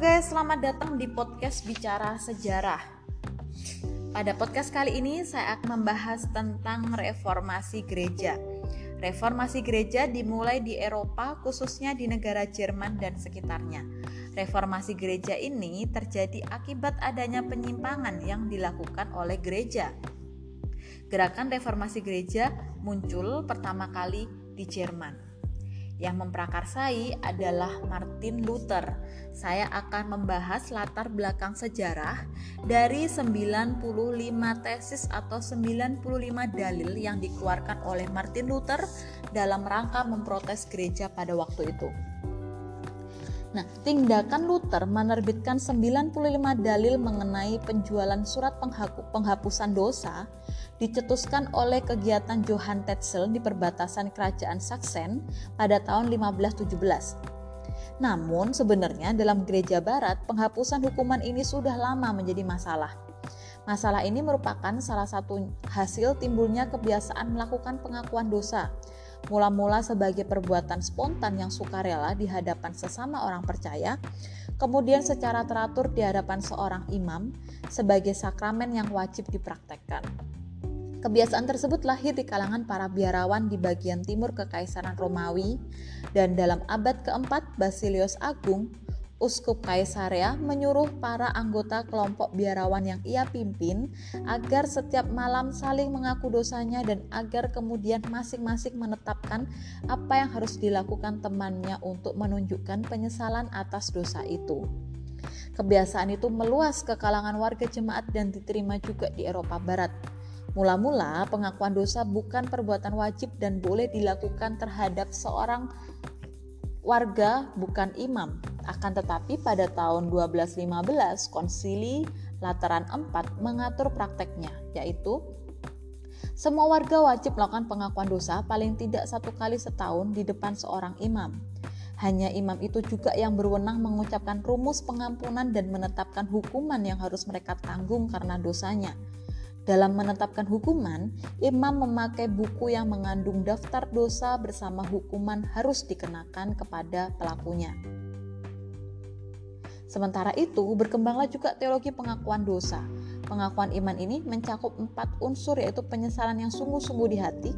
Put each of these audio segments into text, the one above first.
guys, selamat datang di podcast Bicara Sejarah. Pada podcast kali ini saya akan membahas tentang reformasi gereja. Reformasi gereja dimulai di Eropa, khususnya di negara Jerman dan sekitarnya. Reformasi gereja ini terjadi akibat adanya penyimpangan yang dilakukan oleh gereja. Gerakan reformasi gereja muncul pertama kali di Jerman. Yang memprakarsai adalah Martin Luther. Saya akan membahas latar belakang sejarah dari 95 tesis atau 95 dalil yang dikeluarkan oleh Martin Luther dalam rangka memprotes gereja pada waktu itu. Nah, tindakan Luther menerbitkan 95 dalil mengenai penjualan surat penghapusan dosa dicetuskan oleh kegiatan Johann Tetzel di perbatasan kerajaan Saksen pada tahun 1517. Namun sebenarnya dalam gereja barat penghapusan hukuman ini sudah lama menjadi masalah. Masalah ini merupakan salah satu hasil timbulnya kebiasaan melakukan pengakuan dosa mula-mula sebagai perbuatan spontan yang sukarela di hadapan sesama orang percaya, kemudian secara teratur di hadapan seorang imam sebagai sakramen yang wajib dipraktekkan. Kebiasaan tersebut lahir di kalangan para biarawan di bagian timur Kekaisaran Romawi dan dalam abad keempat Basilius Agung Uskup Kaisarea menyuruh para anggota kelompok biarawan yang ia pimpin agar setiap malam saling mengaku dosanya dan agar kemudian masing-masing menetapkan apa yang harus dilakukan temannya untuk menunjukkan penyesalan atas dosa itu. Kebiasaan itu meluas ke kalangan warga jemaat dan diterima juga di Eropa Barat. Mula-mula, pengakuan dosa bukan perbuatan wajib dan boleh dilakukan terhadap seorang warga, bukan imam. Akan tetapi pada tahun 1215 konsili Lateran 4 mengatur prakteknya, yaitu semua warga wajib melakukan pengakuan dosa paling tidak satu kali setahun di depan seorang imam. Hanya imam itu juga yang berwenang mengucapkan rumus pengampunan dan menetapkan hukuman yang harus mereka tanggung karena dosanya. Dalam menetapkan hukuman, imam memakai buku yang mengandung daftar dosa bersama hukuman harus dikenakan kepada pelakunya. Sementara itu, berkembanglah juga teologi pengakuan dosa. Pengakuan iman ini mencakup empat unsur yaitu penyesalan yang sungguh-sungguh di hati,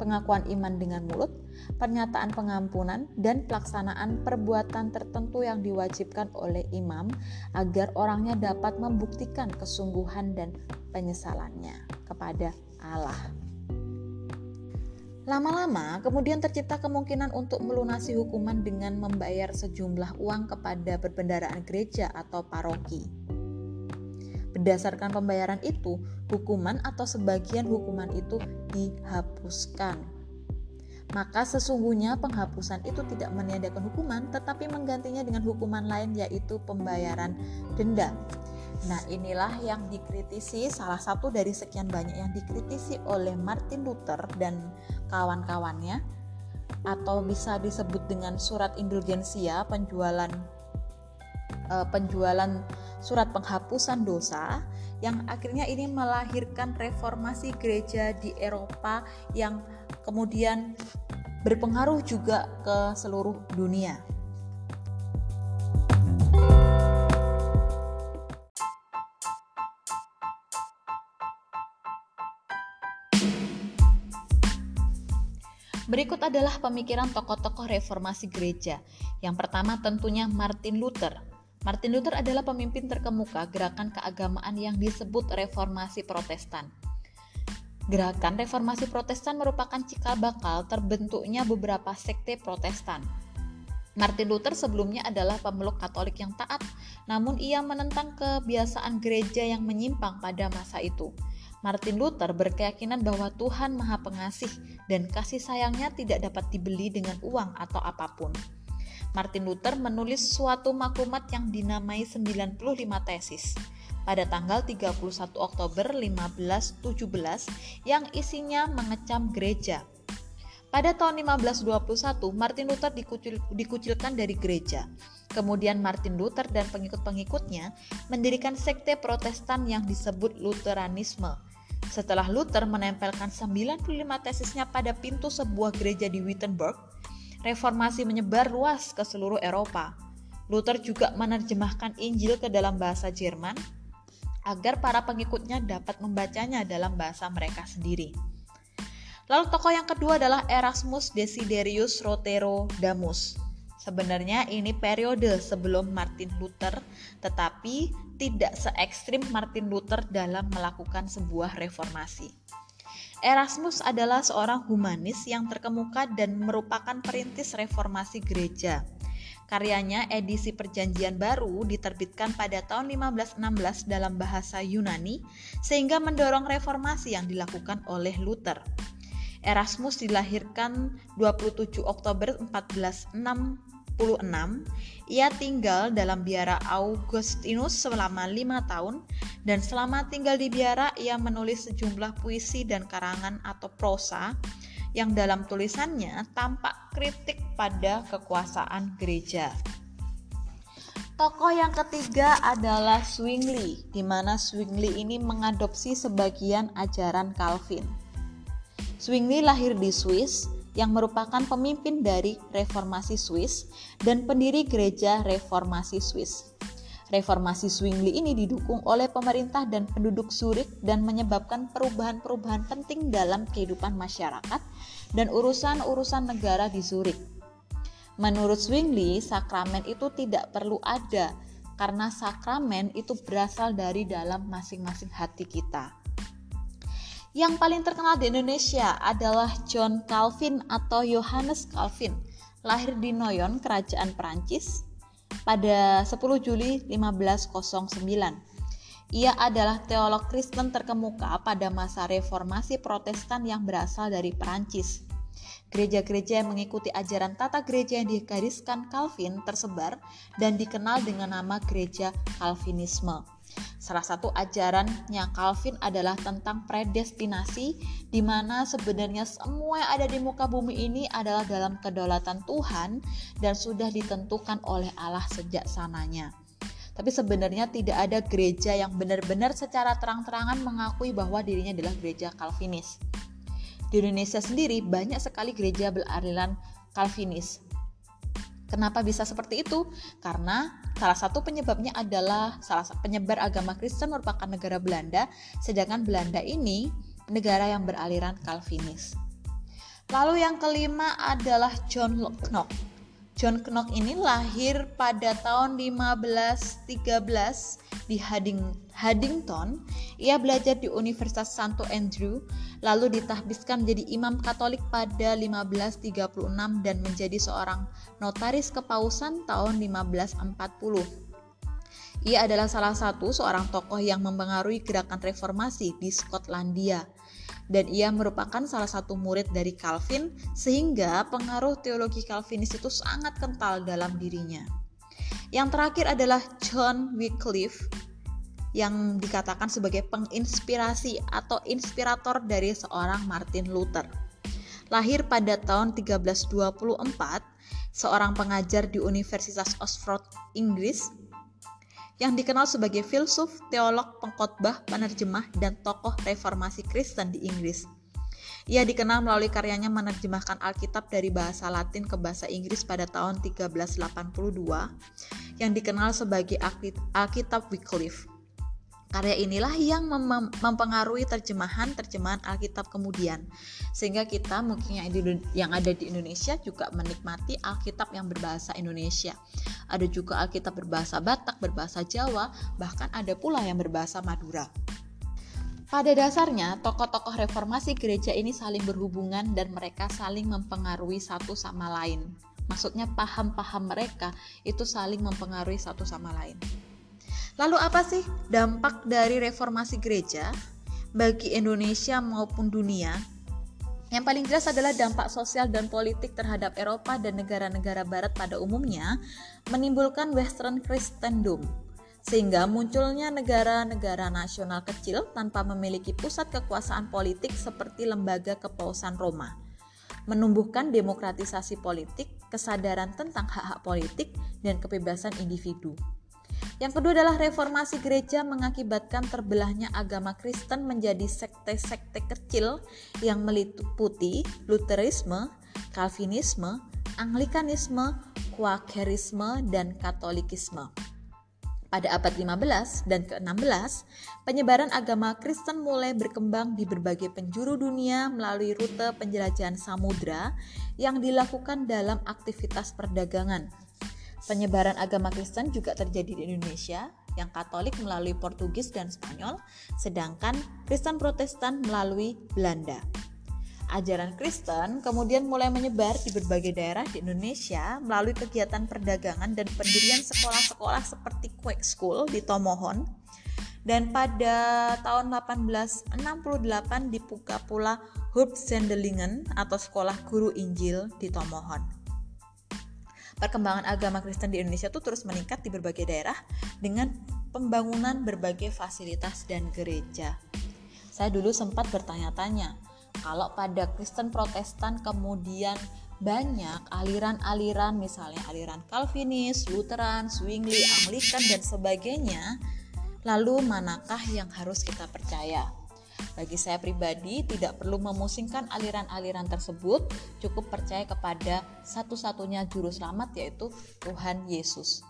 pengakuan iman dengan mulut, pernyataan pengampunan, dan pelaksanaan perbuatan tertentu yang diwajibkan oleh imam agar orangnya dapat membuktikan kesungguhan dan penyesalannya kepada Allah. Lama-lama, kemudian tercipta kemungkinan untuk melunasi hukuman dengan membayar sejumlah uang kepada perbendaraan gereja atau paroki. Berdasarkan pembayaran itu, hukuman atau sebagian hukuman itu dihapuskan. Maka sesungguhnya penghapusan itu tidak meniadakan hukuman, tetapi menggantinya dengan hukuman lain yaitu pembayaran denda. Nah, inilah yang dikritisi, salah satu dari sekian banyak yang dikritisi oleh Martin Luther dan kawan-kawannya atau bisa disebut dengan surat indulgensia penjualan uh, penjualan surat penghapusan dosa yang akhirnya ini melahirkan reformasi gereja di Eropa yang kemudian berpengaruh juga ke seluruh dunia. Berikut adalah pemikiran tokoh-tokoh reformasi gereja. Yang pertama tentunya Martin Luther. Martin Luther adalah pemimpin terkemuka gerakan keagamaan yang disebut reformasi protestan. Gerakan reformasi protestan merupakan cikal bakal terbentuknya beberapa sekte protestan. Martin Luther sebelumnya adalah pemeluk Katolik yang taat, namun ia menentang kebiasaan gereja yang menyimpang pada masa itu. Martin Luther berkeyakinan bahwa Tuhan Maha Pengasih dan kasih sayangnya tidak dapat dibeli dengan uang atau apa pun. Martin Luther menulis suatu maklumat yang dinamai 95 tesis pada tanggal 31 Oktober 1517 yang isinya mengecam gereja. Pada tahun 1521, Martin Luther dikucil, dikucilkan dari gereja. Kemudian Martin Luther dan pengikut-pengikutnya mendirikan sekte protestan yang disebut Lutheranisme setelah Luther menempelkan 95 tesisnya pada pintu sebuah gereja di Wittenberg, reformasi menyebar luas ke seluruh Eropa. Luther juga menerjemahkan Injil ke dalam bahasa Jerman agar para pengikutnya dapat membacanya dalam bahasa mereka sendiri. Lalu tokoh yang kedua adalah Erasmus Desiderius Roterodamus. Sebenarnya ini periode sebelum Martin Luther, tetapi tidak se ekstrim Martin Luther dalam melakukan sebuah reformasi. Erasmus adalah seorang humanis yang terkemuka dan merupakan perintis reformasi gereja. Karyanya edisi Perjanjian Baru diterbitkan pada tahun 1516 dalam bahasa Yunani sehingga mendorong reformasi yang dilakukan oleh Luther. Erasmus dilahirkan 27 Oktober 1466. Ia tinggal dalam biara Augustinus selama lima tahun dan selama tinggal di biara ia menulis sejumlah puisi dan karangan atau prosa yang dalam tulisannya tampak kritik pada kekuasaan gereja. Tokoh yang ketiga adalah Zwingli, di mana Zwingli ini mengadopsi sebagian ajaran Calvin. Zwingli lahir di Swiss yang merupakan pemimpin dari Reformasi Swiss dan pendiri gereja Reformasi Swiss. Reformasi Zwingli ini didukung oleh pemerintah dan penduduk Zurich dan menyebabkan perubahan-perubahan penting dalam kehidupan masyarakat dan urusan-urusan negara di Zurich. Menurut Zwingli, sakramen itu tidak perlu ada karena sakramen itu berasal dari dalam masing-masing hati kita. Yang paling terkenal di Indonesia adalah John Calvin atau Johannes Calvin, lahir di Noyon, Kerajaan Perancis, pada 10 Juli 1509. Ia adalah teolog Kristen terkemuka pada masa reformasi Protestan yang berasal dari Perancis. Gereja-gereja yang mengikuti ajaran tata gereja yang digariskan Calvin tersebar dan dikenal dengan nama gereja Calvinisme. Salah satu ajarannya Calvin adalah tentang predestinasi, di mana sebenarnya semua yang ada di muka bumi ini adalah dalam kedaulatan Tuhan dan sudah ditentukan oleh Allah sejak sananya. Tapi sebenarnya tidak ada gereja yang benar-benar secara terang-terangan mengakui bahwa dirinya adalah gereja Calvinis. Di Indonesia sendiri banyak sekali gereja beraliran Calvinis. Kenapa bisa seperti itu? Karena salah satu penyebabnya adalah salah satu penyebar agama Kristen merupakan negara Belanda, sedangkan Belanda ini negara yang beraliran Calvinis. Lalu yang kelima adalah John Knox. John Knox ini lahir pada tahun 1513 di Haddington. Ia belajar di Universitas Santo Andrew, lalu ditahbiskan menjadi imam Katolik pada 1536 dan menjadi seorang notaris kepausan tahun 1540. Ia adalah salah satu seorang tokoh yang mempengaruhi gerakan reformasi di Skotlandia dan ia merupakan salah satu murid dari Calvin sehingga pengaruh teologi Calvinis itu sangat kental dalam dirinya. Yang terakhir adalah John Wycliffe yang dikatakan sebagai penginspirasi atau inspirator dari seorang Martin Luther. Lahir pada tahun 1324, seorang pengajar di Universitas Oxford, Inggris, yang dikenal sebagai filsuf, teolog, pengkhotbah, penerjemah, dan tokoh reformasi Kristen di Inggris. Ia dikenal melalui karyanya menerjemahkan Alkitab dari bahasa Latin ke bahasa Inggris pada tahun 1382 yang dikenal sebagai Alkitab Wycliffe. Karya inilah yang mem mempengaruhi terjemahan-terjemahan Alkitab kemudian. Sehingga kita mungkin yang ada di Indonesia juga menikmati Alkitab yang berbahasa Indonesia. Ada juga Alkitab berbahasa Batak, berbahasa Jawa, bahkan ada pula yang berbahasa Madura. Pada dasarnya, tokoh-tokoh reformasi gereja ini saling berhubungan dan mereka saling mempengaruhi satu sama lain. Maksudnya paham-paham mereka itu saling mempengaruhi satu sama lain. Lalu apa sih dampak dari reformasi gereja bagi Indonesia maupun dunia? Yang paling jelas adalah dampak sosial dan politik terhadap Eropa dan negara-negara barat pada umumnya menimbulkan western Christendom sehingga munculnya negara-negara nasional kecil tanpa memiliki pusat kekuasaan politik seperti lembaga kepausan Roma menumbuhkan demokratisasi politik, kesadaran tentang hak-hak politik, dan kebebasan individu. Yang kedua adalah reformasi gereja mengakibatkan terbelahnya agama Kristen menjadi sekte-sekte kecil yang meliputi Lutherisme, Calvinisme, Anglikanisme, Quakerisme dan Katolikisme. Pada abad 15 dan ke-16, penyebaran agama Kristen mulai berkembang di berbagai penjuru dunia melalui rute penjelajahan samudra yang dilakukan dalam aktivitas perdagangan. Penyebaran agama Kristen juga terjadi di Indonesia, yang Katolik melalui Portugis dan Spanyol, sedangkan Kristen Protestan melalui Belanda. Ajaran Kristen kemudian mulai menyebar di berbagai daerah di Indonesia melalui kegiatan perdagangan dan pendirian sekolah-sekolah seperti Quake School di Tomohon. Dan pada tahun 1868 dibuka pula Hubsendelingen atau Sekolah Guru Injil di Tomohon. Perkembangan agama Kristen di Indonesia itu terus meningkat di berbagai daerah dengan pembangunan berbagai fasilitas dan gereja. Saya dulu sempat bertanya-tanya, kalau pada Kristen Protestan kemudian banyak aliran-aliran misalnya aliran Calvinis, Lutheran, Zwingli, Anglikan dan sebagainya. Lalu manakah yang harus kita percaya? Bagi saya pribadi tidak perlu memusingkan aliran-aliran tersebut, cukup percaya kepada satu-satunya juru selamat yaitu Tuhan Yesus.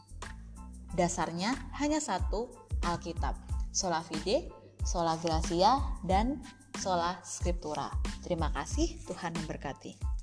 Dasarnya hanya satu, Alkitab. Sola fide, sola gracia dan sola scriptura. Terima kasih, Tuhan memberkati.